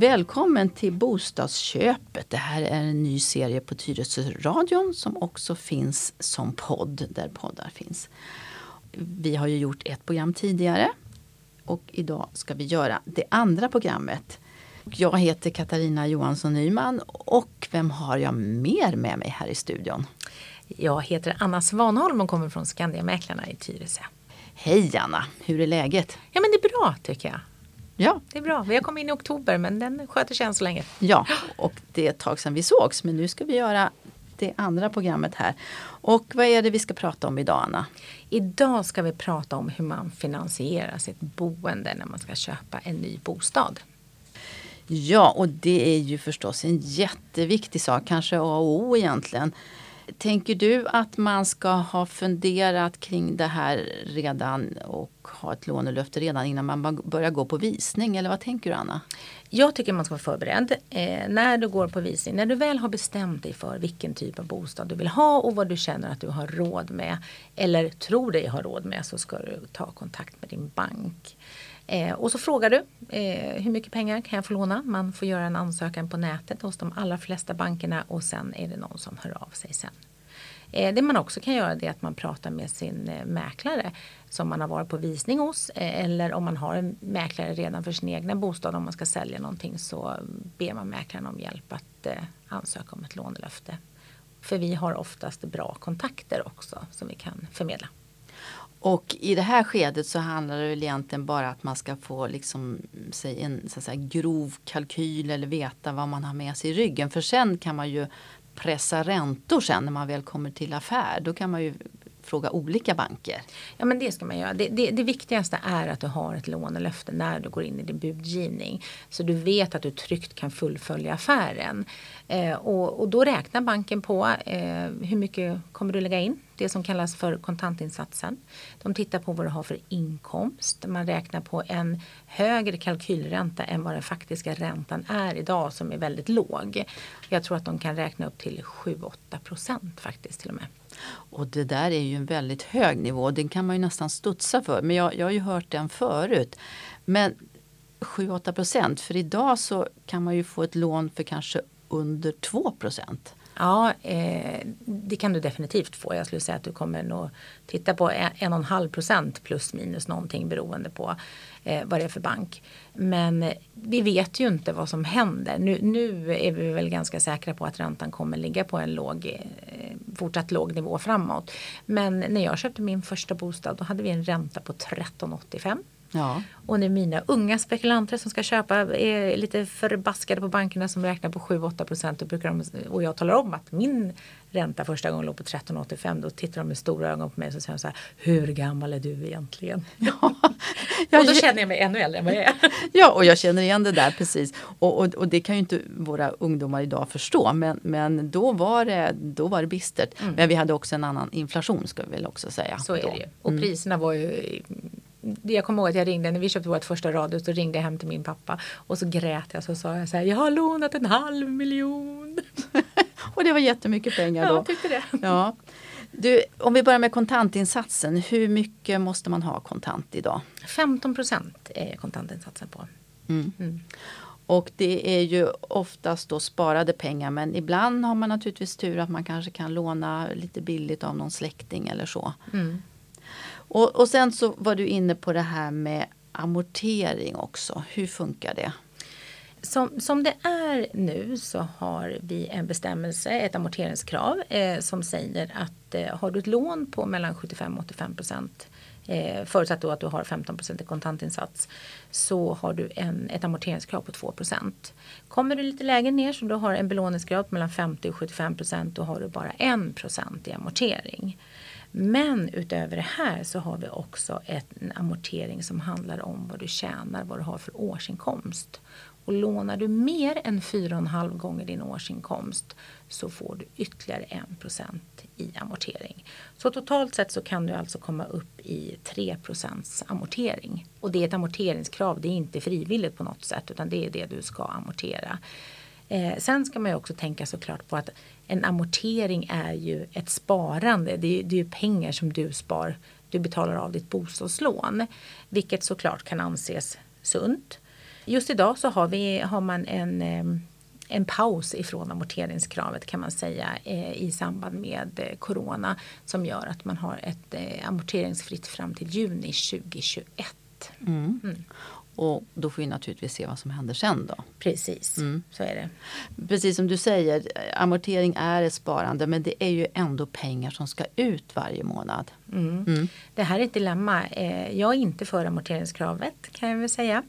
Välkommen till Bostadsköpet. Det här är en ny serie på Tyresö-radion som också finns som podd där poddar finns. Vi har ju gjort ett program tidigare och idag ska vi göra det andra programmet. Jag heter Katarina Johansson Nyman och vem har jag mer med mig här i studion? Jag heter Anna Svanholm och kommer från Skandiamäklarna i Tyresö. Hej Anna, hur är läget? Ja men det är bra tycker jag. Ja. Det är bra. Vi har kommit in i oktober men den sköter sig än så länge. Ja, och det är ett tag sedan vi sågs men nu ska vi göra det andra programmet här. Och vad är det vi ska prata om idag Anna? Idag ska vi prata om hur man finansierar sitt boende när man ska köpa en ny bostad. Ja, och det är ju förstås en jätteviktig sak, kanske A och O egentligen. Tänker du att man ska ha funderat kring det här redan och ha ett lånelöfte redan innan man börjar gå på visning? Eller vad tänker du Anna? Jag tycker man ska vara förberedd. Eh, när du går på visning, när du väl har bestämt dig för vilken typ av bostad du vill ha och vad du känner att du har råd med eller tror dig ha råd med så ska du ta kontakt med din bank. Eh, och så frågar du eh, hur mycket pengar kan jag få låna? Man får göra en ansökan på nätet hos de allra flesta bankerna och sen är det någon som hör av sig sen. Eh, det man också kan göra är att man pratar med sin eh, mäklare som man har varit på visning hos eh, eller om man har en mäklare redan för sin egna bostad om man ska sälja någonting så ber man mäklaren om hjälp att eh, ansöka om ett lånelöfte. För vi har oftast bra kontakter också som vi kan förmedla. Och i det här skedet så handlar det väl egentligen bara att man ska få liksom, säg, en så säga, grov kalkyl eller veta vad man har med sig i ryggen. För sen kan man ju pressa räntor sen när man väl kommer till affär. Då kan man ju fråga olika banker. Ja men det ska man göra. Det, det, det, viktigaste är att du har ett lånelöfte när du går in i din budgivning. Så du vet att du tryggt kan fullfölja affären. Eh, och, och, då räknar banken på eh, hur mycket kommer du lägga in. Det som kallas för kontantinsatsen. De tittar på vad du har för inkomst. Man räknar på en högre kalkylränta än vad den faktiska räntan är idag som är väldigt låg. Jag tror att de kan räkna upp till 7-8 procent faktiskt till och med. Och det där är ju en väldigt hög nivå. Den kan man ju nästan studsa för. Men jag, jag har ju hört den förut. Men 7-8 procent. För idag så kan man ju få ett lån för kanske under 2 procent. Ja, eh, det kan du definitivt få. Jag skulle säga att du kommer nog titta på en och en halv procent plus minus någonting beroende på eh, vad det är för bank. Men vi vet ju inte vad som händer. Nu, nu är vi väl ganska säkra på att räntan kommer ligga på en låg, eh, fortsatt låg nivå framåt. Men när jag köpte min första bostad då hade vi en ränta på 13,85 Ja. Och när mina unga spekulanter som ska köpa är lite förbaskade på bankerna som räknar på 7-8 procent och jag talar om att min ränta första gången låg på 13,85 då tittar de med stora ögon på mig och säger så här Hur gammal är du egentligen? Ja. och då känner jag mig ännu äldre än vad jag är. ja och jag känner igen det där precis. Och, och, och, det kan ju inte våra ungdomar idag förstå men, men då, var det, då var det bistert. Mm. Men vi hade också en annan inflation ska vi väl också säga. Så är det ju. Och mm. priserna var ju jag kommer ihåg att jag ringde när vi köpte vårt första radhus. Då ringde jag hem till min pappa och så grät jag så sa jag så här. Jag har lånat en halv miljon. och det var jättemycket pengar då. Ja, tyckte det. Ja. Du, om vi börjar med kontantinsatsen. Hur mycket måste man ha kontant idag? 15 procent är kontantinsatsen på. Mm. Mm. Och det är ju oftast då sparade pengar men ibland har man naturligtvis tur att man kanske kan låna lite billigt av någon släkting eller så. Mm. Och, och sen så var du inne på det här med amortering också. Hur funkar det? Som, som det är nu så har vi en bestämmelse, ett amorteringskrav eh, som säger att eh, har du ett lån på mellan 75 och 85 procent eh, förutsatt då att du har 15 procent i kontantinsats så har du en, ett amorteringskrav på 2 procent. Kommer du lite lägre ner så du har en belåningsgrad på mellan 50 och 75 procent då har du bara 1 procent i amortering. Men utöver det här så har vi också en amortering som handlar om vad du tjänar, vad du har för årsinkomst. Och lånar du mer än 4,5 gånger din årsinkomst så får du ytterligare 1 i amortering. Så totalt sett så kan du alltså komma upp i 3% amortering. Och det är ett amorteringskrav, det är inte frivilligt på något sätt utan det är det du ska amortera. Eh, sen ska man ju också tänka såklart på att en amortering är ju ett sparande. Det är, det är ju pengar som du spar. Du betalar av ditt bostadslån. Vilket såklart kan anses sunt. just idag så har, vi, har man en, eh, en paus ifrån amorteringskravet kan man säga eh, i samband med eh, corona som gör att man har ett amorteringsfritt fram till juni 2021. Mm. Mm. Och då får vi naturligtvis se vad som händer sen då. Precis, mm. så är det. Precis som du säger, amortering är ett sparande men det är ju ändå pengar som ska ut varje månad. Mm. Mm. Det här är ett dilemma. Eh, jag är inte för amorteringskravet kan jag väl säga.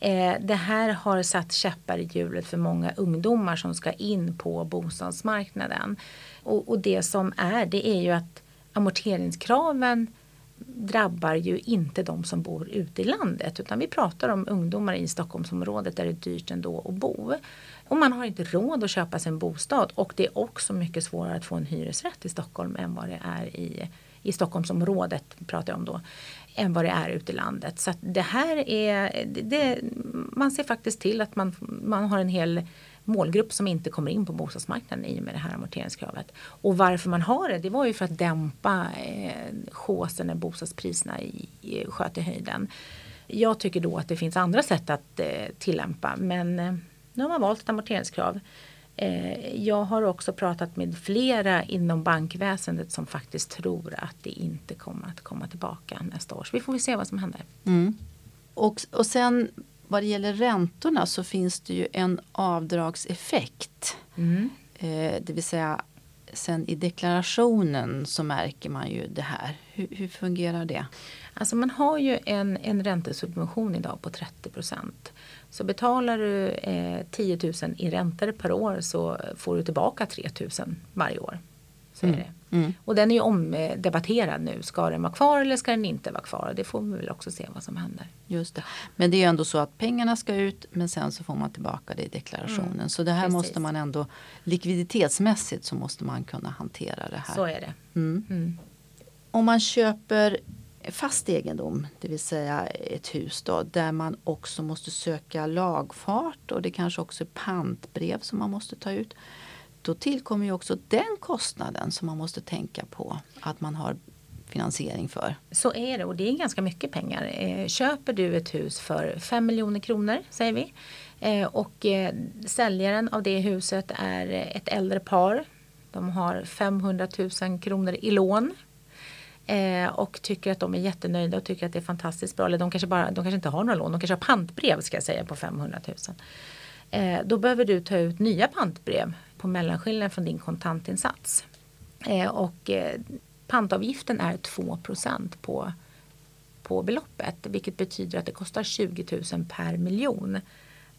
Eh, det här har satt käppar i hjulet för många ungdomar som ska in på bostadsmarknaden. Och, det som är det är ju att amorteringskraven drabbar ju inte de som bor ute i landet utan vi pratar om ungdomar i Stockholmsområdet där det är dyrt ändå att bo. Och man har inte råd att köpa sig en bostad och det är också mycket svårare att få en hyresrätt i Stockholm än vad det är i, i Stockholmsområdet pratar jag om då än vad det är ute i landet. Så det här är, det, man ser faktiskt till att man, man har en hel målgrupp som inte kommer in på bostadsmarknaden i och med det här amorteringskravet. Och varför man har det, det var ju för att dämpa eh, när bostadspriserna i, i, sköt i höjden. Jag tycker då att det finns andra sätt att eh, tillämpa men eh, nu har man valt ett amorteringskrav. Eh, jag har också pratat med flera inom bankväsendet som faktiskt tror att det inte kommer att komma tillbaka nästa år. Så vi får väl se vad som händer. Mm. Och, och sen vad det gäller räntorna så finns det ju en avdragseffekt. Mm. Eh, det vill säga sen i deklarationen så märker man ju det här. Hur, hur fungerar det? Alltså man har ju en, en räntesubvention idag på 30 procent. Så betalar du eh, 10 000 i räntor per år så får du tillbaka 3 000 varje år. Så mm. är det. Mm. Och den är ju omdebatterad nu. Ska den vara kvar eller ska den inte vara kvar? Det får vi väl också se vad som händer. Just det. Men det är ju ändå så att pengarna ska ut men sen så får man tillbaka det i deklarationen. Mm. Så det här Precis. måste man ändå likviditetsmässigt så måste man kunna hantera det här. Så är det. Mm. Mm. Om man köper fast egendom, det vill säga ett hus då, där man också måste söka lagfart och det kanske också är pantbrev som man måste ta ut då tillkommer ju också den kostnaden som man måste tänka på att man har finansiering för. Så är det och det är ganska mycket pengar. Eh, köper du ett hus för 5 miljoner kronor säger vi eh, och eh, säljaren av det huset är ett äldre par. De har 500 000 kronor i lån och tycker att de är jättenöjda och tycker att det är fantastiskt bra. Eller de kanske, bara, de kanske inte har några lån, de kanske har pantbrev ska jag säga på 500 000. då behöver du ta ut nya pantbrev på mellanskillnaden från din kontantinsats. Eh, och eh, pantavgiften är 2 på, på beloppet vilket betyder att det kostar 20 000 per miljon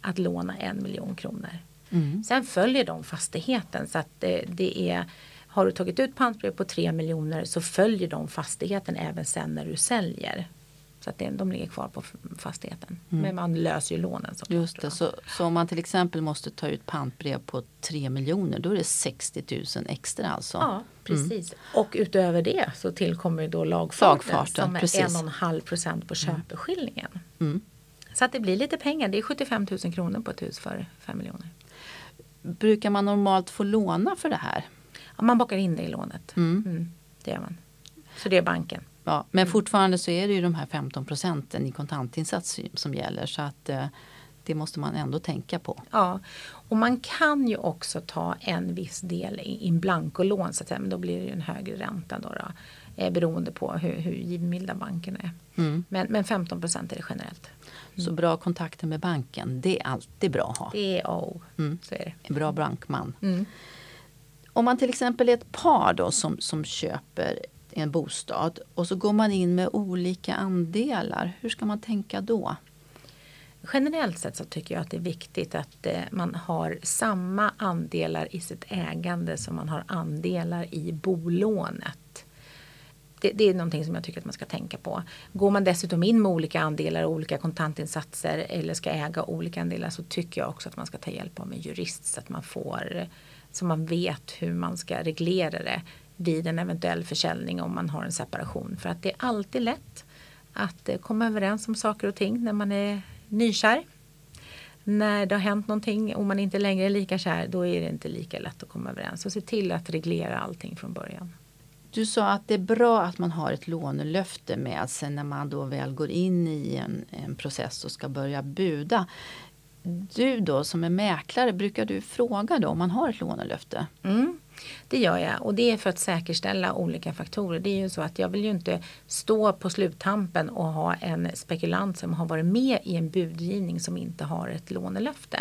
att låna en miljon kronor. Mm. Sen följer de fastigheten så att det, det är har du tagit ut pantbrev på 3 miljoner så följer de fastigheten även sen när du säljer. Så att det, de ligger kvar på fastigheten. Mm. Men man löser ju lånen. Just det, så, så, om man till exempel måste ta ut pantbrev på 3 miljoner då är det 60 000 extra alltså? Ja, precis. Mm. Och utöver det så tillkommer då lagfarten, lagfarten som är 1,5 procent på mm. köpeskillingen. Mm. Så att det blir lite pengar. Det är 75 000 kronor på ett hus för 5 miljoner. Brukar man normalt få låna för det här? Ja, man bakar in det i lånet. Mm. Mm, det gör man. Så det är banken. Ja, men fortfarande så är det ju de här 15 procenten i kontantinsats som gäller. Så att eh, det måste man ändå tänka på. Ja, och man kan ju också ta en viss del in blankolån så att säga, men då blir det ju en högre ränta då, då eh, beroende på hur, hur givmilda bankerna är. Mm. Men, men 15 procent är det generellt. Mm. Så bra kontakter med banken, det är alltid bra att ha. Det är A mm. så är det. En bra bankman. Mm. Om man till exempel är ett par då som, som köper en bostad och så går man in med olika andelar. Hur ska man tänka då? Generellt sett så tycker jag att det är viktigt att eh, man har samma andelar i sitt ägande som man har andelar i bolånet. Det, det, är någonting som jag tycker att man ska tänka på. Går man dessutom in med olika andelar och olika kontantinsatser eller ska äga olika andelar så tycker jag också att man ska ta hjälp av en jurist så att man får så man vet hur man ska reglera det vid en eventuell försäljning om man har en separation. För att det är alltid lätt att eh, komma överens om saker och ting när man är nykär. När det har hänt någonting och man inte längre är lika kär då är det inte lika lätt att komma överens. Så se till att reglera allting från början. Du sa att det är bra att man har ett lånelöfte med sig när man då väl går in i en, en process och ska börja buda. Du då som är mäklare, brukar du fråga då om man har ett lånelöfte? Mm. Det gör jag och det är för att säkerställa olika faktorer. Det är ju så att jag vill ju inte stå på sluttampen och ha en spekulant som har varit med i en budgivning som inte har ett lånelöfte.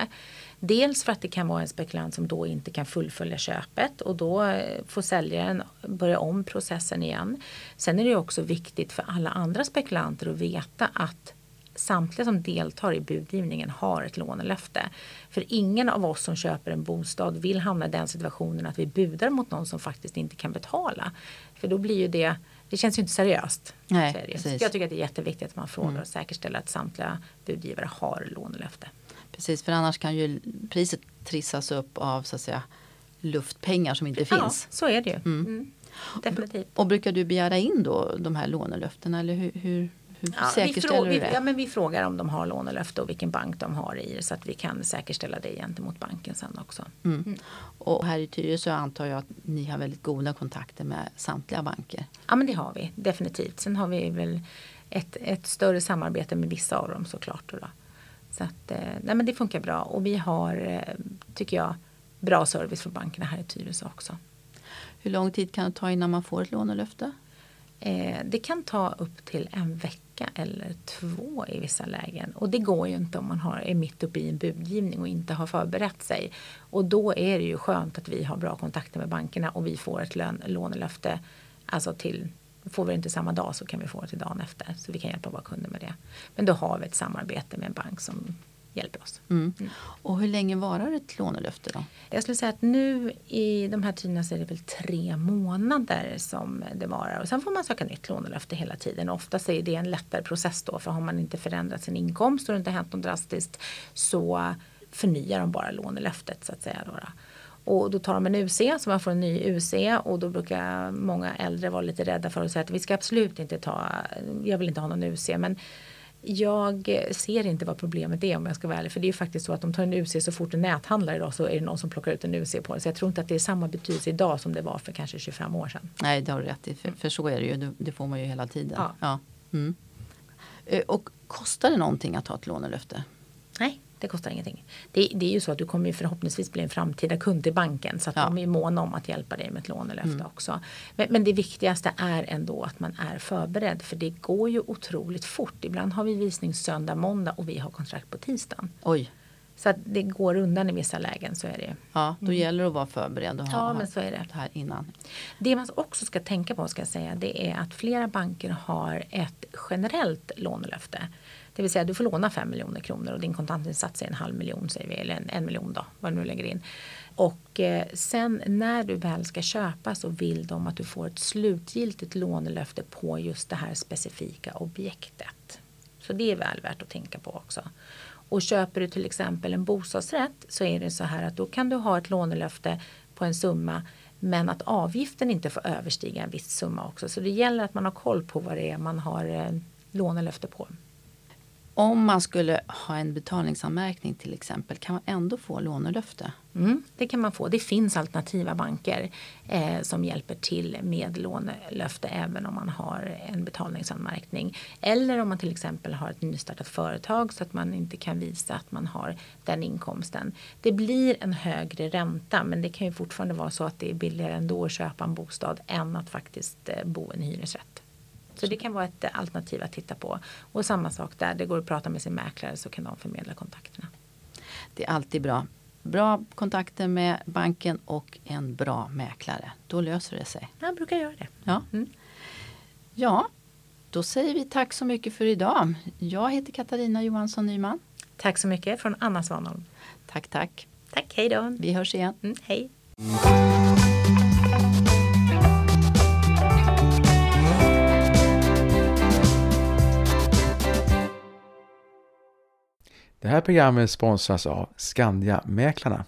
Dels för att det kan vara en spekulant som då inte kan fullfölja köpet och då eh, får säljaren börja om processen igen. Sen är det också viktigt för alla andra spekulanter att veta att samtliga som deltar i budgivningen har ett lånelöfte. För ingen av oss som köper en bostad vill hamna i den situationen att vi budar mot någon som faktiskt inte kan betala. För då blir ju det det känns ju inte seriöst. Nej, Så jag tycker att det är jätteviktigt att man frågar mm. och säkerställer att samtliga budgivare har lånelöfte. Precis, för annars kan ju priset trissas upp av så att säga luftpengar som inte finns. Ja, så är det ju. Mm. Mm. Definitivt. Och brukar du begära in då de här lånelöftena eller hur, hur, hur ja, säkerställer vi du det? Ja, men vi frågar om de har lånelöfte och vilken bank de har i så att vi kan säkerställa det gentemot banken sen också. Mm. Mm. Och här i Tyresö antar jag att ni har väldigt goda kontakter med samtliga banker? Ja men det har vi definitivt. Sen har vi väl ett, ett större samarbete med vissa av dem såklart. Då. Så att, eh, nej men det funkar bra och vi har, eh, tycker jag, bra service från bankerna här i Tyresö också. Hur lång tid kan det ta innan man får ett lånelöfte? Eh, det kan ta upp till en vecka eller två i vissa lägen. Och det går ju inte om man har, är mitt uppe i en budgivning och inte har förberett sig. Och då är det ju skönt att vi har bra kontakter med bankerna och vi får ett lön, lånelöfte alltså till Får vi det inte samma dag så kan vi få det till dagen efter. Så vi kan hjälpa våra kunder med det. Men då har vi ett samarbete med en bank som hjälper oss. Mm. Mm. Och hur länge varar ett lånelöfte då? Jag skulle säga att nu i de här tiderna så är det väl tre månader som det varar. Och sen får man söka nytt lånelöfte hela tiden. Och oftast är det en lättare process då. För har man inte förändrat sin inkomst och det inte hänt något drastiskt så förnyar de bara lånelöftet så att säga. Då, då. Och då tar de en UC så man får en ny UC och då brukar många äldre vara lite rädda för att säga att vi ska absolut inte ta, jag vill inte ha någon UC men jag ser inte vad problemet är om jag ska vara ärlig. För det är ju faktiskt så att de tar en UC så fort en näthandlar idag så är det någon som plockar ut en UC på det. Så jag tror inte att det är samma betydelse idag som det var för kanske 25 år sedan. Nej, det har du rätt i. För, för så är det ju. Det får man ju hela tiden. Ja. ja. Mm. Eh, och kostar det någonting att ha ett lånelöfte? Nej, det kostar ingenting. Det, det, är ju så att du kommer förhoppningsvis bli en framtida kund till banken. Så att ja. de är måna om att hjälpa dig med ett lånelöfte mm. också. Men, men, det viktigaste är ändå att man är förberedd. För det går ju otroligt fort. Ibland har vi visning söndag, måndag och vi har kontrakt på tisdagen. Oj. Så att det går undan i vissa lägen, så är det. Ja, då mm. gäller det att vara förberedd och ha ja, men så är det. det här innan. Det man också ska tänka på ska jag säga, det är att flera banker har ett generellt lånelöfte. Det vill säga du får låna 5 miljoner kronor och din kontantinsats är en halv miljon säger vi, eller en, en miljon då, vad du nu lägger in. Och eh, sen när du väl ska köpa så vill de att du får ett slutgiltigt lånelöfte på just det här specifika objektet. Så det är väl värt att tänka på också. Och köper du till exempel en bostadsrätt så är det så här att då kan du ha ett lånelöfte på en summa men att avgiften inte får överstiga en viss summa också. Så det gäller att man har koll på vad det är man har eh, lånelöfte på om man skulle ha en betalningsanmärkning till exempel, kan man ändå få lånelöfte? Mm, det kan man få. Det finns alternativa banker eh, som hjälper till med lånelöfte även om man har en betalningsanmärkning. Eller om man till exempel har ett nystartat företag så att man inte kan visa att man har den inkomsten. Det blir en högre ränta men det kan ju fortfarande vara så att det är billigare ändå att köpa en bostad än att faktiskt eh, bo i en hyresrätt. Så det kan vara ett alternativ att titta på. Och samma sak där, det går att prata med sin mäklare så kan de förmedla kontakterna. Det är alltid bra. Bra kontakter med banken och en bra mäklare. Då löser det sig. Jag brukar göra det. Ja. Mm. ja, då säger vi tack så mycket för idag. Jag heter Katarina Johansson Nyman. Tack så mycket från Anna Svanholm. Tack, tack. Tack, hej då. Vi hörs igen. Mm, hej. Det här programmet sponsras av Skandia Mäklarna.